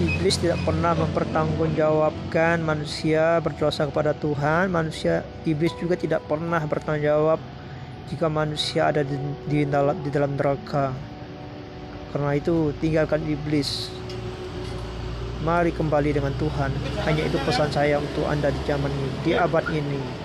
iblis tidak pernah mempertanggungjawabkan manusia berdosa kepada Tuhan. Manusia iblis juga tidak pernah bertanggung jawab jika manusia ada di, di, dalam, di dalam neraka. Karena itu tinggalkan iblis. Mari kembali dengan Tuhan. Hanya itu pesan saya untuk Anda di zaman ini, di abad ini.